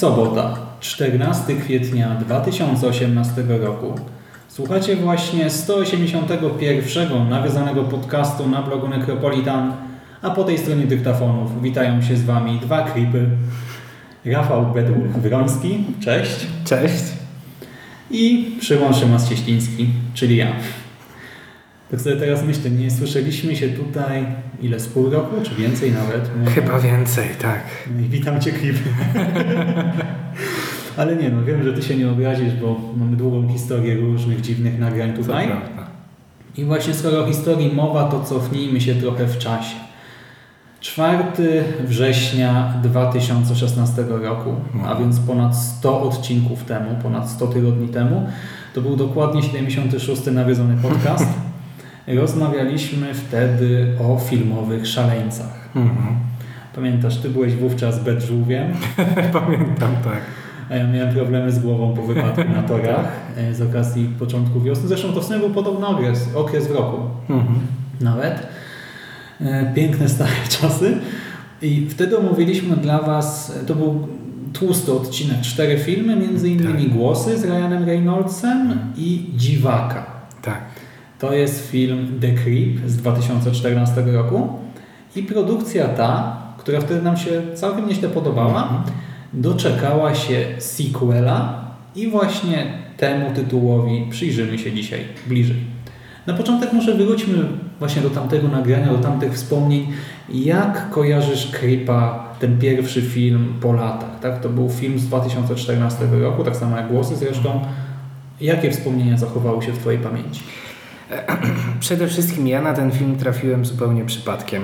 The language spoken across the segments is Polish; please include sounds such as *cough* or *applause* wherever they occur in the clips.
Sobota, 14 kwietnia 2018 roku. Słuchacie właśnie 181 nawiązanego podcastu na blogu Necropolitan, a po tej stronie dyktafonów witają się z Wami dwa creepy. Rafał Bedwulf-Wroński, cześć. Cześć. I Szymon Szymas-Cieśliński, czyli ja. Tak sobie teraz myślę, nie słyszeliśmy się tutaj ile z pół roku, czy więcej nawet? Może? Chyba więcej, tak. No i witam Cię, Klip. *laughs* Ale nie, no wiem, że Ty się nie obrazisz, bo mamy długą historię różnych dziwnych nagrań tutaj. I właśnie skoro o historii mowa, to cofnijmy się trochę w czasie. 4 września 2016 roku, a więc ponad 100 odcinków temu, ponad 100 tygodni temu, to był dokładnie 76. nawiedzony podcast. *laughs* Rozmawialiśmy wtedy o filmowych szaleńcach. Mhm. Pamiętasz, Ty byłeś wówczas bedżółwiem, *laughs* Pamiętam, tak. a ja miałem problemy z głową po wypadku na *laughs* torach e, z okazji początku wiosny. Zresztą to w sumie był podobny okres, okres w roku Mhm. nawet. E, Piękne stare *laughs* czasy. I wtedy omówiliśmy dla Was, to był tłusty odcinek, cztery filmy, między innymi Tak. Głosy z Ryanem Reynoldsem i Dziwaka. Tak. To jest film The Creep z 2014 roku i produkcja ta, która wtedy nam się całkiem nieźle podobała, Mhm. doczekała się sequela i właśnie temu tytułowi przyjrzymy się dzisiaj bliżej. Na początek może wróćmy właśnie do tamtego nagrania, do tamtych wspomnień. Jak kojarzysz Creepa, ten pierwszy film po latach? Tak? To był film z 2014 roku, tak samo jak Głosy zresztą. Jakie wspomnienia zachowały się w Twojej pamięci? *clears throat* Przede wszystkim ja na ten film trafiłem zupełnie przypadkiem.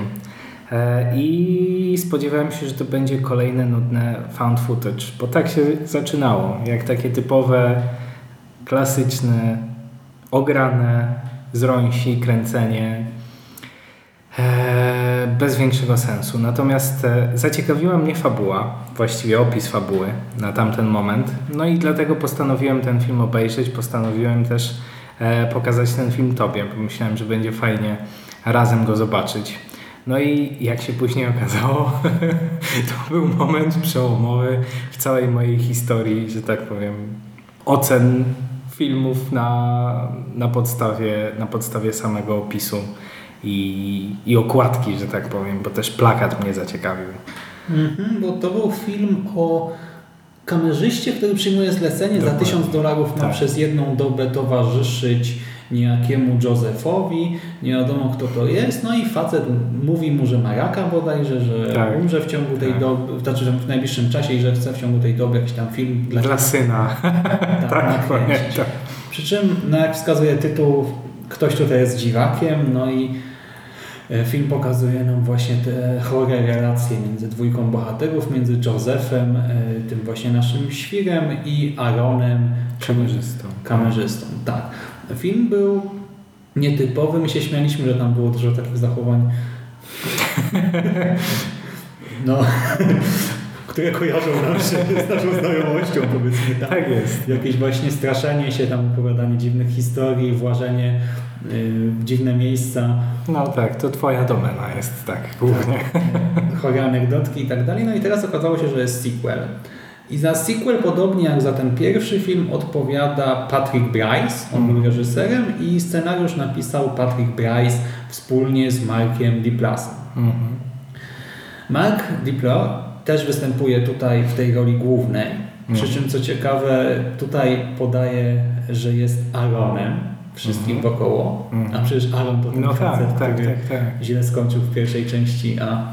E, I spodziewałem się, że to będzie kolejne nudne found footage, bo tak się zaczynało. Jak takie typowe, klasyczne, ograne, zrąsi, kręcenie, e, bez większego sensu. Natomiast e, zaciekawiła mnie fabuła, właściwie opis fabuły na tamten moment. No i dlatego postanowiłem ten film obejrzeć. Postanowiłem też pokazać ten film Tobie, bo myślałem, że będzie fajnie razem go zobaczyć. No i jak się później okazało, *laughs* to był moment przełomowy w całej mojej historii, że tak powiem, ocen filmów na, na, podstawie, na podstawie samego opisu i, i okładki, że tak powiem, bo też plakat mnie zaciekawił. Mhm, bo to był film o kamerzyście, który przyjmuje zlecenie za Dokładnie. 1000 dolarów ma Tak. przez jedną dobę towarzyszyć niejakiemu Josephowi, nie wiadomo kto to jest, no i facet mówi mu, że ma raka bodajże, że Tak. umrze w ciągu tej Tak. doby, znaczy że w najbliższym czasie i że chce w ciągu tej doby jakiś tam film dla, Dla syna. tak, *laughs* tak, pamiętam. Przy czym, no jak wskazuje tytuł, ktoś tutaj jest dziwakiem, no i film pokazuje nam właśnie te chore relacje między dwójką bohaterów, między Josephem, e, tym właśnie naszym świrem i Aaronem, Kamerzystą. kamerzystą. Tak. Film był nietypowy, my się śmialiśmy, że tam było dużo takich zachowań *laughs* no, *laughs* które kojarzą nam się z naszą znajomością, powiedzmy tak. Tak jest. Jakieś właśnie straszenie się, tam opowiadanie dziwnych historii, włażenie w dziwne miejsca, No tak, to twoja domena jest, tak, głównie. *laughs* chore anegdotki i tak dalej. No i teraz okazało się, że jest sequel. I za sequel, podobnie jak za ten pierwszy film, odpowiada Patrick Bryce. On był reżyserem i scenariusz napisał Patrick Bryce wspólnie z Markiem Diplasem. Mhm. Mark Diplo też występuje tutaj w tej roli głównej. Przy czym co ciekawe, tutaj podaje, że jest Aaronem wszystkim wokoło, a przecież Aaron to ten No facet, tak, tak, tak, tak. źle skończył w pierwszej części, a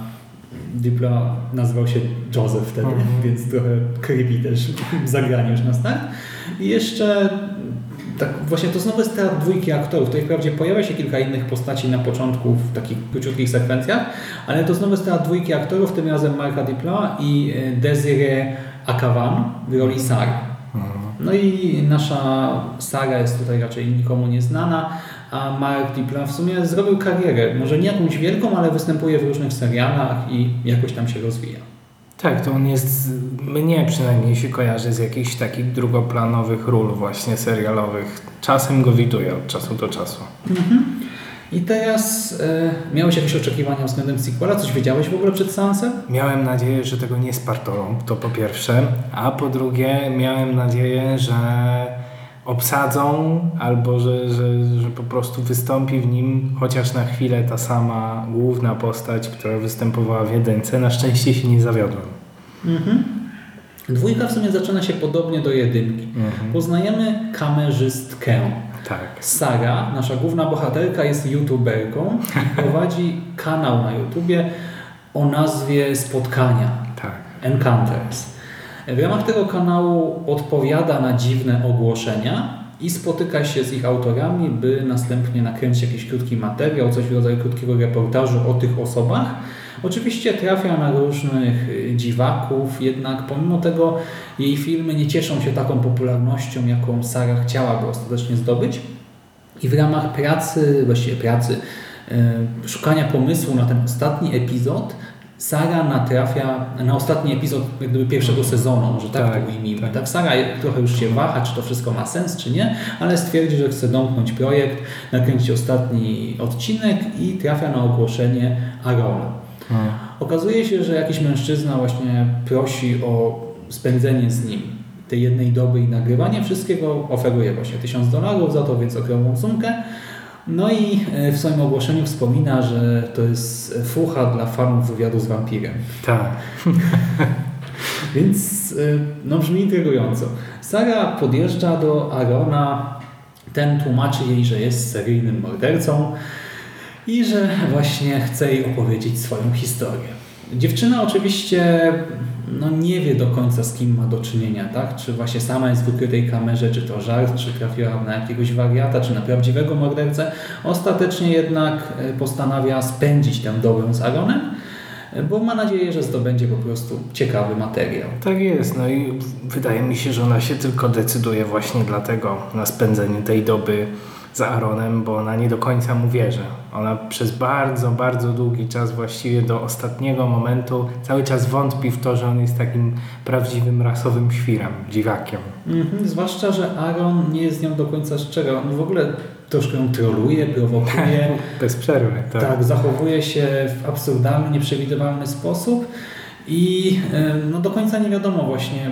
Diplo nazywał się Joseph wtedy, Mhm. więc trochę creepy też *laughs* zagranie już na start. I jeszcze tak właśnie to znowu jest teatr dwójki aktorów. Tutaj wprawdzie pojawia się kilka innych postaci na początku w takich króciutkich sekwencjach, ale to znowu jest teatr dwójki aktorów, tym razem Marka Dipla i e, Desiree Akavan w roli Sary. No i nasza Sara jest tutaj raczej nikomu nieznana, a Mark Dipla w sumie zrobił karierę, może nie jakąś wielką, ale występuje w różnych serialach i jakoś tam się rozwija. Tak, to on jest, mnie przynajmniej się kojarzy z jakichś takich drugoplanowych ról właśnie serialowych. Czasem go widuję od czasu do czasu. I teraz e, miałeś jakieś oczekiwania względem sequela? Coś wiedziałeś w ogóle przed seansem? Miałem nadzieję, że tego nie spartolą, to po pierwsze, a po drugie miałem nadzieję, że obsadzą albo że, że, że po prostu wystąpi w nim chociaż na chwilę ta sama główna postać, która występowała w jedynce. Na szczęście się nie zawiodłem. Dwójka w sumie zaczyna się podobnie do jedynki. Poznajemy kamerzystkę. Tak. Sara, nasza główna bohaterka, jest youtuberką i *laughs* prowadzi kanał na YouTubie o nazwie Spotkania Tak. Encounters. W ramach tego kanału odpowiada na dziwne ogłoszenia i spotyka się z ich autorami, by następnie nakręcić jakiś krótki materiał, coś w rodzaju krótkiego reportażu o tych osobach. Oczywiście trafia na różnych y, dziwaków, jednak pomimo tego jej filmy nie cieszą się taką popularnością, jaką Sara chciałaby ostatecznie zdobyć. I w ramach pracy, właściwie pracy, y, szukania pomysłu na ten ostatni epizod, Sara natrafia na ostatni epizod jak gdyby pierwszego sezonu, może tak, Tak, to ujmijmy. tak. Tak. Sara trochę już się waha, czy to wszystko ma sens, czy nie, ale stwierdzi, że chce domknąć projekt, nakręcić ostatni odcinek i trafia na ogłoszenie Arona. Okazuje się, że jakiś mężczyzna właśnie prosi o spędzenie z nim tej jednej doby i nagrywanie wszystkiego. Oferuje właśnie 1000 dolarów za to, więc okrągłą sumkę. No i e, w swoim ogłoszeniu wspomina, że to jest fucha dla fanów wywiadu z wampirem. Tak. *laughs* Więc y, no, brzmi intrygująco. Sara podjeżdża do Arona. Ten tłumaczy jej, że jest seryjnym mordercą i że właśnie chce jej opowiedzieć swoją historię. Dziewczyna oczywiście no, nie wie do końca z kim ma do czynienia, tak? Czy właśnie sama jest w ukrytej kamerze, czy to żart, czy trafiła na jakiegoś wariata, czy na prawdziwego mordercę. Ostatecznie jednak y, postanawia spędzić tę dobę z Aronem, bo ma nadzieję, że zdobędzie po prostu ciekawy materiał. Tak jest, no i wydaje mi się, że ona się tylko decyduje właśnie dlatego na spędzenie tej doby z Aaronem, bo ona nie do końca mu wierzy. Ona przez bardzo, bardzo długi czas, właściwie do ostatniego momentu, cały czas wątpi w to, że on jest takim prawdziwym rasowym świrem, dziwakiem. Mhm, zwłaszcza, że Aaron nie jest z nią do końca szczery. On w ogóle troszkę ją troluje, prowokuje. *laughs* Bez przerwy, tak. tak, zachowuje się w absurdalny, nieprzewidywalny sposób i no, do końca nie wiadomo właśnie,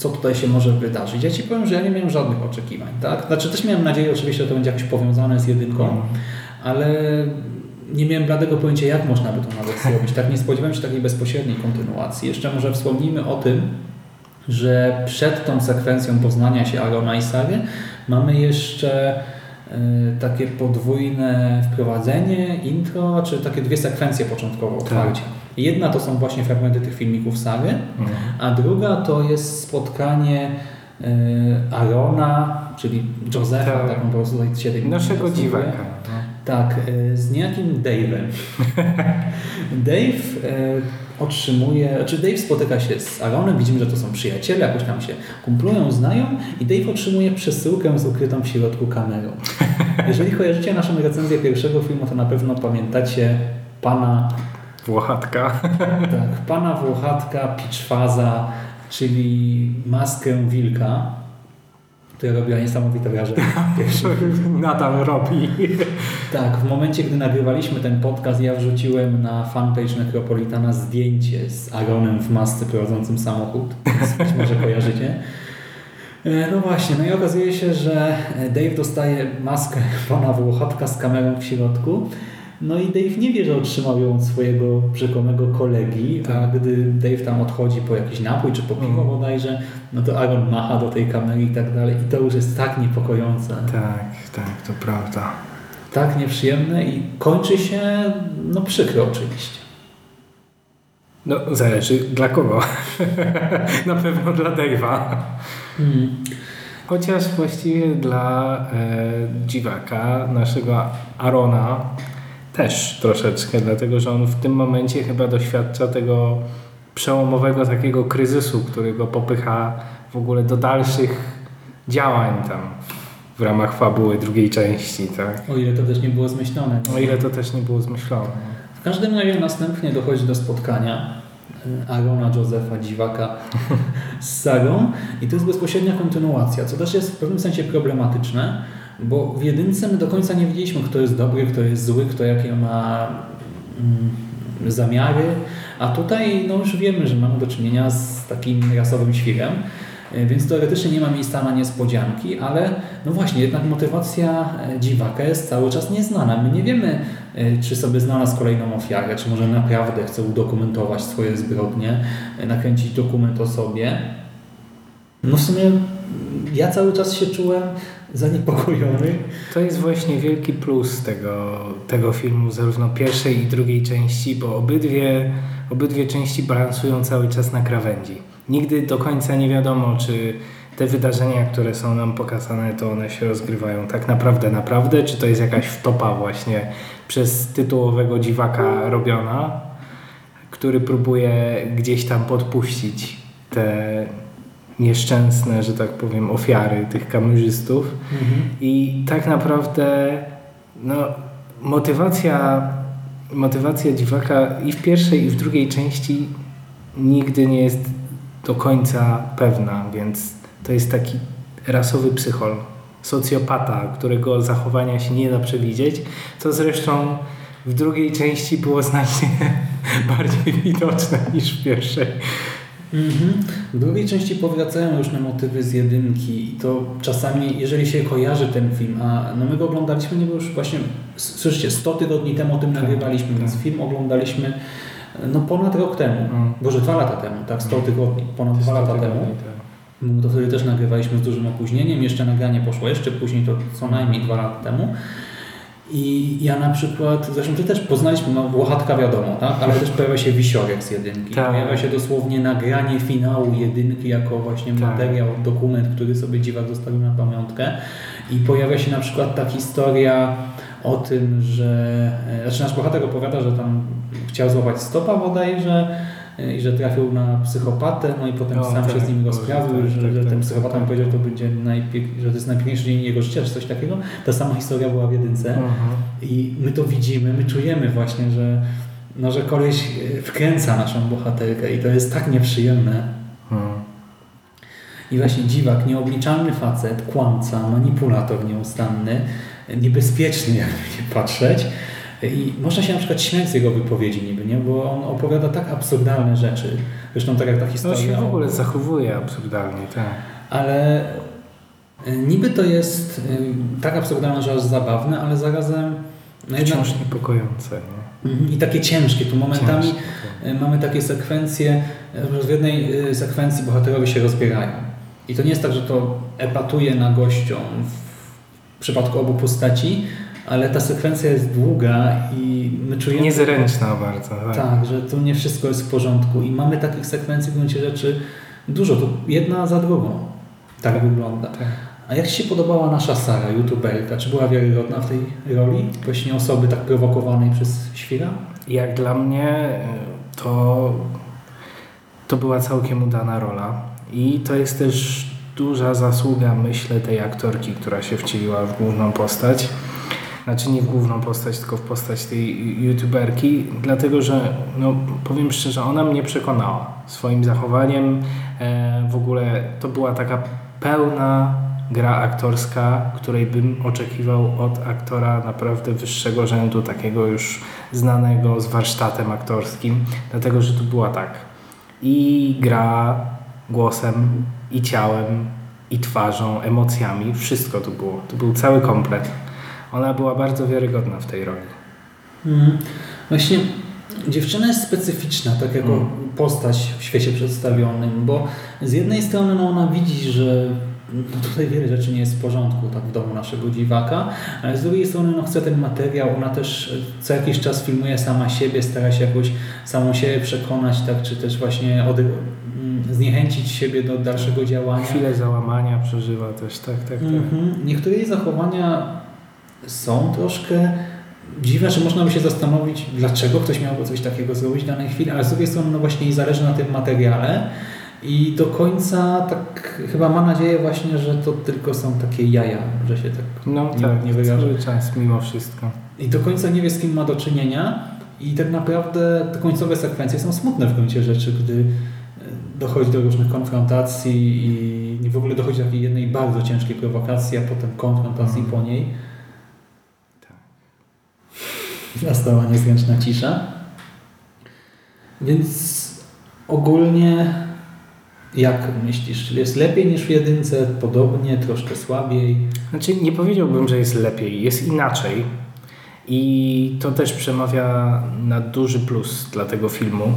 co tutaj się może wydarzyć. Ja Ci powiem, że ja nie miałem żadnych oczekiwań. Tak? Znaczy też miałem nadzieję oczywiście, że to będzie jakoś powiązane z jedynką, Mhm. ale nie miałem bladego pojęcia, jak można by to nawet zrobić. Tak nie spodziewałem się takiej bezpośredniej kontynuacji. Jeszcze może wspomnijmy o tym, że przed tą sekwencją poznania się Arona i Sary mamy jeszcze e, takie podwójne wprowadzenie, intro, czy takie dwie sekwencje początkowo otwarcia. Jedna to są właśnie fragmenty tych filmików Sary, Mhm. a druga to jest spotkanie e, Arona, czyli Josefa, Tak. tak on po prostu tutaj Naszego dziwaka. No. Tak, e, z niejakim Dave'em. *laughs* Dave e, otrzymuje, znaczy Dave spotyka się z Aaronem, widzimy, że to są przyjaciele, jakoś tam się kumplują, znają i Dave otrzymuje przesyłkę z ukrytą w środku kamerą. *laughs* Jeżeli kojarzycie naszą recenzję pierwszego filmu, to na pewno pamiętacie pana, Włochatka. tak, pana Włochatka Pitchfaza, czyli maskę wilka, która robiła niesamowite wrażenie. *laughs* Nadal robi. Tak, w momencie, gdy nagrywaliśmy ten podcast, ja wrzuciłem na fanpage Necropolitana zdjęcie z Aaronem w masce prowadzącym samochód. Więc Być może kojarzycie. E, No właśnie, no i okazuje się, że Dave dostaje maskę pana Włochatka z kamerą w środku No i Dave nie wie, że otrzymał ją od swojego rzekomego kolegi, a Tak. gdy Dave tam odchodzi po jakiś napój czy po piwo Mhm. bodajże, no to Aaron macha do tej kamery i tak dalej i to już jest tak niepokojące, Tak, tak, to prawda. tak nieprzyjemne i kończy się, no przykro oczywiście. No, zależy dla kogo. *laughs* Na pewno dla Dave'a. Mm. Chociaż właściwie dla e, dziwaka, naszego Arona, też troszeczkę, dlatego że on w tym momencie chyba doświadcza tego przełomowego takiego kryzysu, który go popycha w ogóle do dalszych działań tam w ramach fabuły drugiej części, tak? O ile to też nie było zmyślone. O ile to też nie było zmyślone. W każdym razie następnie dochodzi do spotkania y, Arona Josefa Dziwaka *laughs* z Sagą i to jest bezpośrednia kontynuacja, co też jest w pewnym sensie problematyczne, bo w jedynce my do końca nie wiedzieliśmy, kto jest dobry, kto jest zły, kto jakie ma mm, zamiary, a tutaj no już wiemy, że mamy do czynienia z takim rasowym świrem, y, więc teoretycznie nie ma miejsca na niespodzianki, ale no właśnie, jednak motywacja e, dziwaka jest cały czas nieznana. My nie wiemy, e, czy sobie znalazł kolejną ofiarę, czy może naprawdę chce udokumentować swoje zbrodnie, e, nakręcić dokument o sobie. No w sumie ja cały czas się czułem zaniepokojony. To jest właśnie wielki plus tego, tego filmu, zarówno pierwszej i drugiej części, bo obydwie, obydwie części balansują cały czas na krawędzi. Nigdy do końca nie wiadomo, czy te wydarzenia, które są nam pokazane, to one się rozgrywają tak naprawdę, naprawdę, czy to jest jakaś wtopa właśnie przez tytułowego dziwaka robiona, który próbuje gdzieś tam podpuścić te nieszczęsne, że tak powiem, ofiary tych kamerzystów. I tak naprawdę no, motywacja, motywacja dziwaka i w pierwszej, i w drugiej części nigdy nie jest do końca pewna, więc to jest taki rasowy psychol, socjopata, którego zachowania się nie da przewidzieć, co zresztą w drugiej części było znacznie *laughs* bardziej widoczne niż w pierwszej. Mhm. W drugiej części powracają różne motywy z jedynki i to czasami, jeżeli się kojarzy ten film, a no my go oglądaliśmy, nie było już właśnie, słyszycie, 100 tygodni temu o tym Tak, nagrywaliśmy, tak. więc film oglądaliśmy no ponad rok temu, Mm. Boże, dwa lata temu, tak, 100 tygodni, ponad dwa lata temu. No to wtedy też nagrywaliśmy z dużym opóźnieniem, jeszcze nagranie poszło jeszcze później, to co najmniej dwa lata temu. I ja na przykład, zresztą Ty też poznaliśmy, no Włochatka wiadomo, tak? ale też pojawia się Wisiorek z jedynki. Tak. Pojawia się dosłownie nagranie finału jedynki jako właśnie Tak. materiał, dokument, który sobie dziwak zostawił na pamiątkę. I pojawia się na przykład ta historia o tym, że e, znaczy nasz bohater opowiada, że tam chciał złapać stopa bodajże e, i że trafił na psychopatę, no i potem O, sam się tak, z nim rozprawił, tak, że, tak, że ten tak, psychopata tak. mu powiedział, że to będzie że to jest najpiękniejszy dzień jego życia, czy coś takiego. Ta sama historia była w jedynce. Mhm. I my to widzimy, my czujemy właśnie, że, no, że koleś e, wkręca naszą bohaterkę i to jest tak nieprzyjemne. Mhm. I właśnie dziwak, nieobliczalny facet, kłamca, manipulator nieustanny, niebezpieczny jakby nie patrzeć. I można się na przykład śmiać z jego wypowiedzi niby, nie? bo on opowiada tak absurdalne rzeczy. Zresztą tak jak ta No historia. się w ogóle zachowuje absurdalnie, tak. ale y, niby to jest y, tak absurdalne, że aż zabawne, ale zarazem no jednak, Wciąż niepokojące. Nie? Mhm, i takie ciężkie. Tu momentami Ciężkie, tak. y, mamy takie sekwencje, w jednej sekwencji bohaterowie się rozbierają. I to nie jest tak, że to epatuje na gościom w przypadku obu postaci, ale ta sekwencja jest długa i my czujemy... Niezręczna bardzo. Tak. Tak, że tu nie wszystko jest w porządku i mamy takich sekwencji w gruncie rzeczy dużo, to jedna za drugą. Tak wygląda. Tak. A jak Ci się podobała nasza Sara, youtuberka? Czy była wiarygodna w tej roli? Właśnie osoby tak prowokowanej przez świra? Jak dla mnie to, to była całkiem udana rola i to jest też duża zasługa, myślę, tej aktorki, która się wcieliła w główną postać. Znaczy nie w główną postać, tylko w postać tej youtuberki, dlatego że, no powiem szczerze, ona mnie przekonała swoim zachowaniem. E, w ogóle to była taka pełna gra aktorska, której bym oczekiwał od aktora naprawdę wyższego rzędu, takiego już znanego z warsztatem aktorskim, dlatego że tu była tak i gra głosem, i ciałem, i twarzą, emocjami, wszystko tu było. To był cały komplet. Ona była bardzo wiarygodna w tej roli. Mhm. Właśnie dziewczyna jest specyficzna, tak jako Mm. postać w świecie przedstawionym, bo z jednej strony no, ona widzi, że no, tutaj wiele rzeczy nie jest w porządku tak w domu naszego dziwaka, ale z drugiej strony no, chce ten materiał, ona też co jakiś czas filmuje sama siebie, stara się jakoś samą siebie przekonać, tak, czy też właśnie od, mm, zniechęcić siebie do dalszego działania. Chwilę załamania przeżywa też, tak, tak, tak. Mhm. Niektóre jej zachowania są troszkę dziwne, że można by się zastanowić, dlaczego ktoś miałby coś takiego zrobić w danej chwili, ale z drugiej strony no właśnie jej zależy na tym materiale i do końca tak chyba ma nadzieję właśnie, że to tylko są takie jaja, że się tak No nie, tak, nie wyrażę. cały czas mimo wszystko. I do końca nie wie z kim ma do czynienia i tak naprawdę te końcowe sekwencje są smutne w gruncie rzeczy, gdy e, dochodzi do różnych konfrontacji i w ogóle dochodzi do takiej jednej bardzo ciężkiej prowokacji, a potem konfrontacji Mhm. po niej. Nastała niezręczna cisza. Więc ogólnie jak myślisz? Czy jest lepiej niż w jedynce? Podobnie? Troszkę słabiej? Znaczy nie powiedziałbym, że jest lepiej, jest inaczej. I to też przemawia na duży plus dla tego filmu.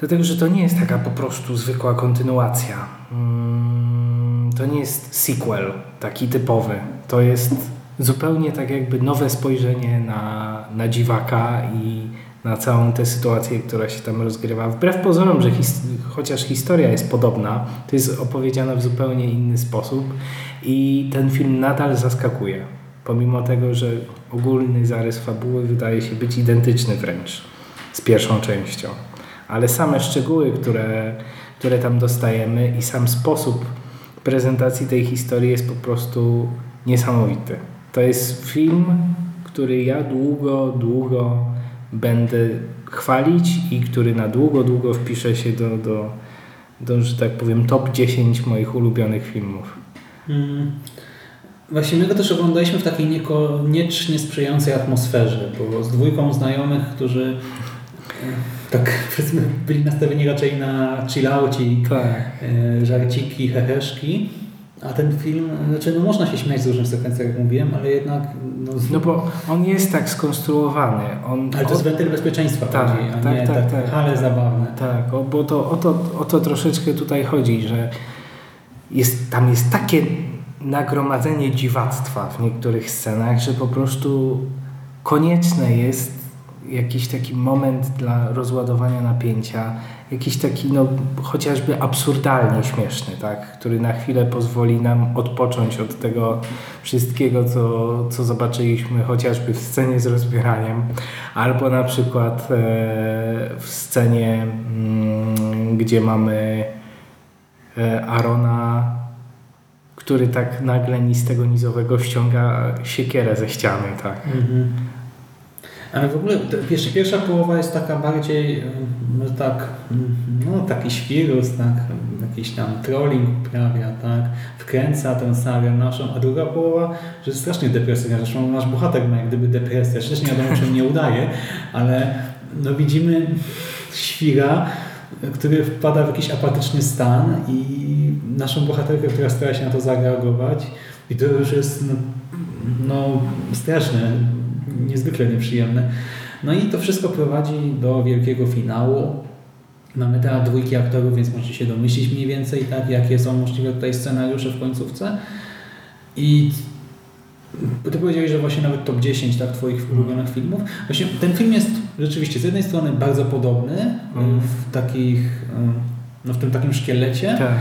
Dlatego, że to nie jest taka po prostu zwykła kontynuacja. Mm, To nie jest sequel taki typowy. To jest zupełnie tak jakby nowe spojrzenie na, na dziwaka i na całą tę sytuację, która się tam rozgrywa. Wbrew pozorom, że his chociaż historia jest podobna, to jest opowiedziana w zupełnie inny sposób i ten film nadal zaskakuje. Pomimo tego, że ogólny zarys fabuły wydaje się być identyczny wręcz z pierwszą częścią. Ale same szczegóły, które, które tam dostajemy i sam sposób prezentacji tej historii jest po prostu niesamowity. To jest film, który ja długo, długo będę chwalić i który na długo, długo wpisze się do, do, do że tak powiem, top 10 moich ulubionych filmów. Mm. Właśnie my go też oglądaliśmy w takiej niekoniecznie sprzyjającej atmosferze, bo z dwójką znajomych, którzy e, tak *laughs* byli nastawieni raczej na chillaucik, Tak. e, żarciki, heheszki, a ten film, znaczy no można się śmiać z różnych sekwencji, jak mówiłem, ale jednak no, No bo on jest tak skonstruowany. On, ale to jest wentyl bezpieczeństwa Tak, bardziej, a tak, nie tak, tak, tak. hale zabawne. Tak, o, bo to, o, to, o to troszeczkę tutaj chodzi, że jest, tam jest takie nagromadzenie dziwactwa w niektórych scenach, że po prostu konieczne jest jakiś taki moment dla rozładowania napięcia, jakiś taki no, chociażby absurdalnie śmieszny, tak? który na chwilę pozwoli nam odpocząć od tego wszystkiego, co, co zobaczyliśmy chociażby w scenie z rozbieraniem, albo na przykład e, w scenie, mm, gdzie mamy e, Arona, który tak nagle ni tego nizowego ściąga siekierę ze ściany, tak. Mhm. Ale w ogóle wiesz, pierwsza połowa jest taka bardziej, no tak, no taki świrus, tak, jakiś tam trolling uprawia, tak, wkręca tę sagę naszą, a druga połowa, że jest strasznie depresyjna, zresztą nasz bohater ma jak gdyby depresję, też nie wiadomo, czy nie udaje, ale no widzimy świra, który wpada w jakiś apatyczny stan i naszą bohaterkę, która stara się na to zareagować i to już jest no, no straszne, niezwykle nieprzyjemne. No i to wszystko prowadzi do wielkiego finału. Mamy teraz dwójki aktorów, więc możecie się domyślić mniej więcej, tak, jakie są możliwe tutaj scenariusze w końcówce. I ty powiedziałeś, że właśnie nawet top 10 tak, Twoich ulubionych filmów. Właśnie ten film jest rzeczywiście z jednej strony bardzo podobny Mm. w takich, no, w tym takim szkielecie, Tak.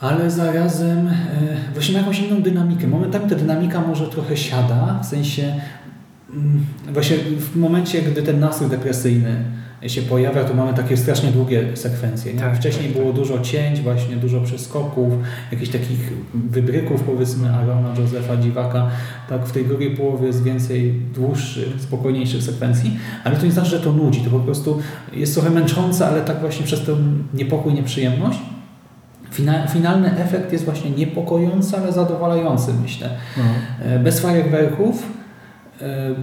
ale zarazem e, właśnie ma jakąś inną dynamikę. Momentami ta dynamika może trochę siada, w sensie właśnie w momencie, gdy ten nastrój depresyjny się pojawia, to mamy takie strasznie długie sekwencje. Nie? Tak, Wcześniej tak, było dużo cięć, właśnie dużo przeskoków, jakichś takich wybryków powiedzmy Arona, Józefa, Dziwaka. Tak, w tej drugiej połowie jest więcej dłuższych, spokojniejszych sekwencji, ale to nie znaczy, że to nudzi. To po prostu jest trochę męczące, ale tak właśnie przez ten niepokój, nieprzyjemność. Fina- Finalny efekt jest właśnie niepokojący, ale zadowalający, myślę. Mhm. Bez fajerwerków,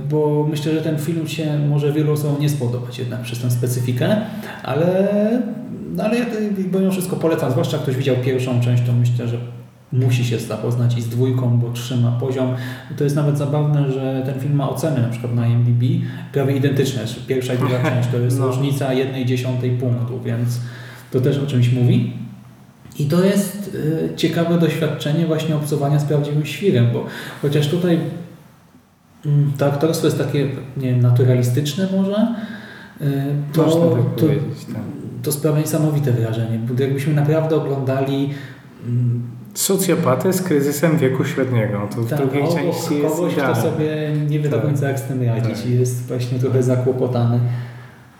bo myślę, że ten film się może wielu osobom nie spodobać jednak przez tę specyfikę, ale, no ale ja to mimo wszystko polecam, zwłaszcza ktoś widział pierwszą część, to myślę, że musi się zapoznać i z dwójką, bo trzyma poziom. To jest nawet zabawne, że ten film ma oceny na przykład na IMDb prawie identyczne. Pierwsza i druga *laughs* część to jest No. różnica jednej dziesiątej punktu, więc to też o czymś mówi. I to jest y, ciekawe doświadczenie właśnie obcowania z prawdziwym świrem, bo chociaż tutaj to aktorstwo jest takie, nie wiem, naturalistyczne może, y, to, Można tak to. Tak. to sprawia niesamowite wrażenie, bo jakbyśmy naprawdę oglądali mm, Socjopatę z kryzysem wieku średniego. To w tak, drugiej obok części jest kogoś, kto sobie nie wie do Tak. końca jak z tym radzić Tak. i jest właśnie trochę zakłopotany.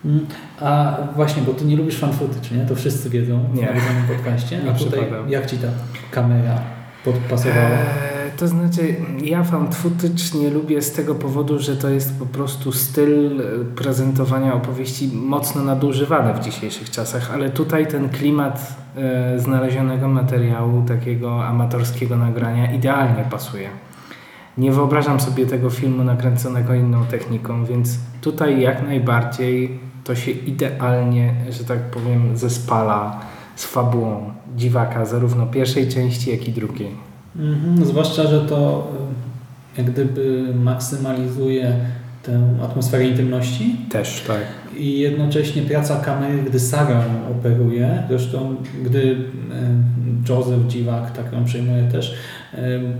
Mm, A właśnie, bo ty nie lubisz fan footage, nie? To wszyscy wiedzą Nie. nawiedzonym podcaście. Nie A tutaj przypadam. jak ci ta kamera podpasowała? Eee, to znaczy, ja fan nie lubię z tego powodu, że to jest po prostu styl e, prezentowania opowieści mocno nadużywany w dzisiejszych czasach, ale tutaj ten klimat e, znalezionego materiału, takiego amatorskiego nagrania idealnie pasuje. Nie wyobrażam sobie tego filmu nakręconego inną techniką, więc tutaj jak najbardziej to się idealnie, że tak powiem, zespala z fabułą dziwaka, zarówno pierwszej części, jak i drugiej. Mhm, zwłaszcza, że to jak gdyby maksymalizuje tę atmosferę intymności Też, tak. i jednocześnie praca kamery, gdy Sara operuje, zresztą gdy Joseph Dziwak, tak ją przejmuje też,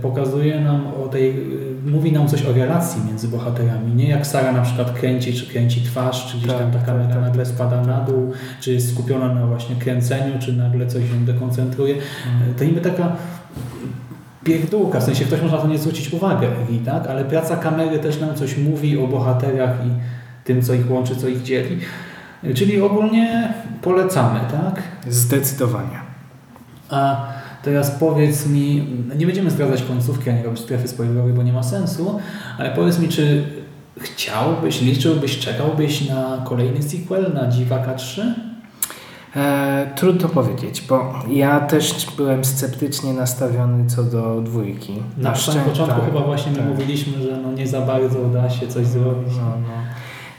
pokazuje nam o tej, mówi nam coś o relacji między bohaterami, nie jak Sara na przykład kręci, czy kręci twarz, czy gdzieś Tak, tam ta tak, kamera tak, nagle tak, spada tak, na dół, czy jest skupiona na właśnie kręceniu, czy nagle coś się dekoncentruje. To niby taka pierdółka, w sensie ktoś może na to nie zwrócić uwagę, i tak? ale praca kamery też nam coś mówi o bohaterach i tym, co ich łączy, co ich dzieli. Czyli ogólnie polecamy, tak? Zdecydowanie. A teraz powiedz mi, nie będziemy zdradzać końcówki, ani robić strefy spoilerowej, bo nie ma sensu, ale powiedz mi, czy chciałbyś, liczyłbyś, czekałbyś na kolejny sequel, na Dziwaka 3? E, trudno powiedzieć, bo ja też byłem sceptycznie nastawiony co do dwójki. Na szczę- samym początku tak, chyba właśnie my tak. mówiliśmy, że no nie za bardzo da się coś zrobić. No, no.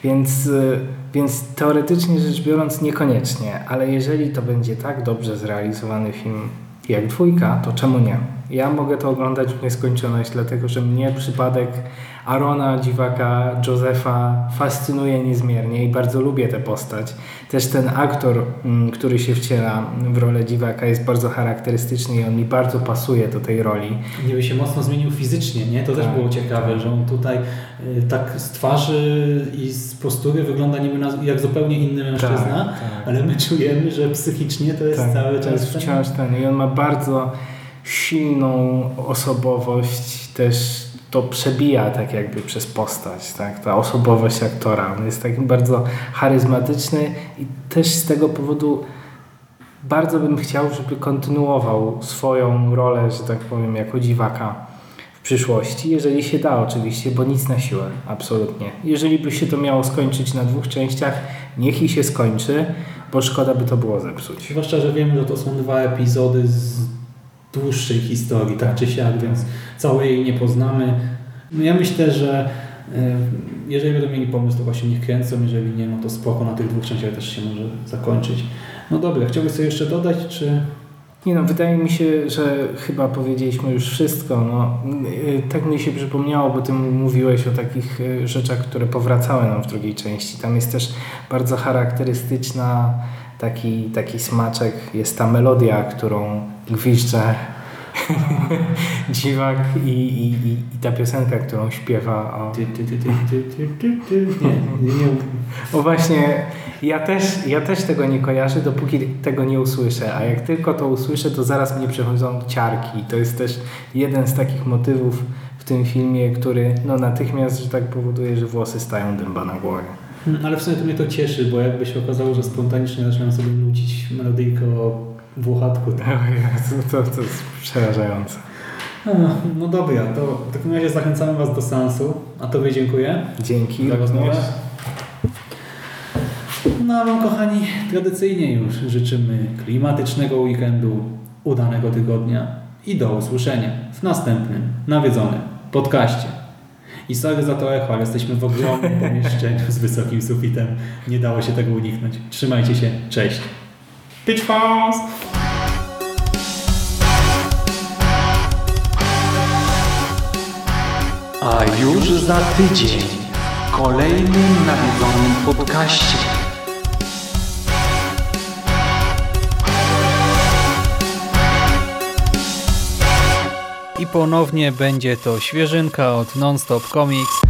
Więc, y, więc teoretycznie rzecz biorąc niekoniecznie, ale jeżeli to będzie tak dobrze zrealizowany film jak dwójka, to czemu nie? Ja mogę to oglądać w nieskończoność, dlatego że mnie przypadek Arona, Dziwaka, Josefa fascynuje niezmiernie i bardzo lubię tę postać. Też ten aktor, mm, który się wciela w rolę Dziwaka jest bardzo charakterystyczny i on mi bardzo pasuje do tej roli. Niby się mocno zmienił fizycznie, nie? To też Tak, było ciekawe, tak. że on tutaj y, tak z twarzy i z postury wygląda niby jak zupełnie inny mężczyzna, tak. ale my czujemy, że psychicznie to jest Tak, cały to czas jest ten- wciąż ten. I on ma bardzo silną osobowość, też to przebija tak jakby przez postać, tak? Ta osobowość aktora. On jest takim bardzo charyzmatyczny i też z tego powodu bardzo bym chciał, żeby kontynuował swoją rolę, że tak powiem, jako dziwaka w przyszłości, jeżeli się da oczywiście, bo nic na siłę, absolutnie. Jeżeli by się to miało skończyć na dwóch częściach, niech i się skończy, bo szkoda by to było zepsuć. Zwłaszcza, że wiemy, że to są dwa epizody z dłuższej historii, tak czy siak, więc całej jej nie poznamy. No ja myślę, że y, jeżeli będą mieli pomysł, to właśnie niech kręcą, jeżeli nie, no to spoko, na tych dwóch częściach też się może zakończyć. No dobra, chciałbyś coś jeszcze dodać, czy... Nie no, wydaje mi się, że chyba powiedzieliśmy już wszystko. No, yy, tak mi się przypomniało, bo ty mówiłeś o takich yy, rzeczach, które powracały nam w drugiej części. Tam jest też bardzo charakterystyczna taki, taki smaczek, jest ta melodia, którą gwizdże *laughs* dziwak i, i, i, i ta piosenka, którą śpiewa o... Ty, ty, ty. Nie, nie. O właśnie, ja też, ja też tego nie kojarzę, dopóki tego nie usłyszę, a jak tylko to usłyszę, to zaraz mnie przechodzą ciarki. To jest też jeden z takich motywów w tym filmie, który no, natychmiast, że tak powoduje, że włosy stają dęba na głowie. Hmm, Ale w sumie to mnie to cieszy, bo jakby się okazało, że spontanicznie zaczynam sobie nucić melodyjkę o Włochatku. To... To, to, to jest przerażające. No, no dobra, to w takim razie zachęcamy Was do seansu, a Tobie dziękuję Dzięki. za rozmowę. No a Wam kochani, tradycyjnie już życzymy klimatycznego weekendu, udanego tygodnia i do usłyszenia w następnym nawiedzonym podcaście. I sorry za to echo, ale jesteśmy w ogromnym *laughs* pomieszczeniu z wysokim sufitem. Nie dało się tego uniknąć. Trzymajcie się, cześć. Pitch A już za tydzień w kolejnym nawiedzonym podcaście. I ponownie będzie to świeżynka od Nonstop Comics.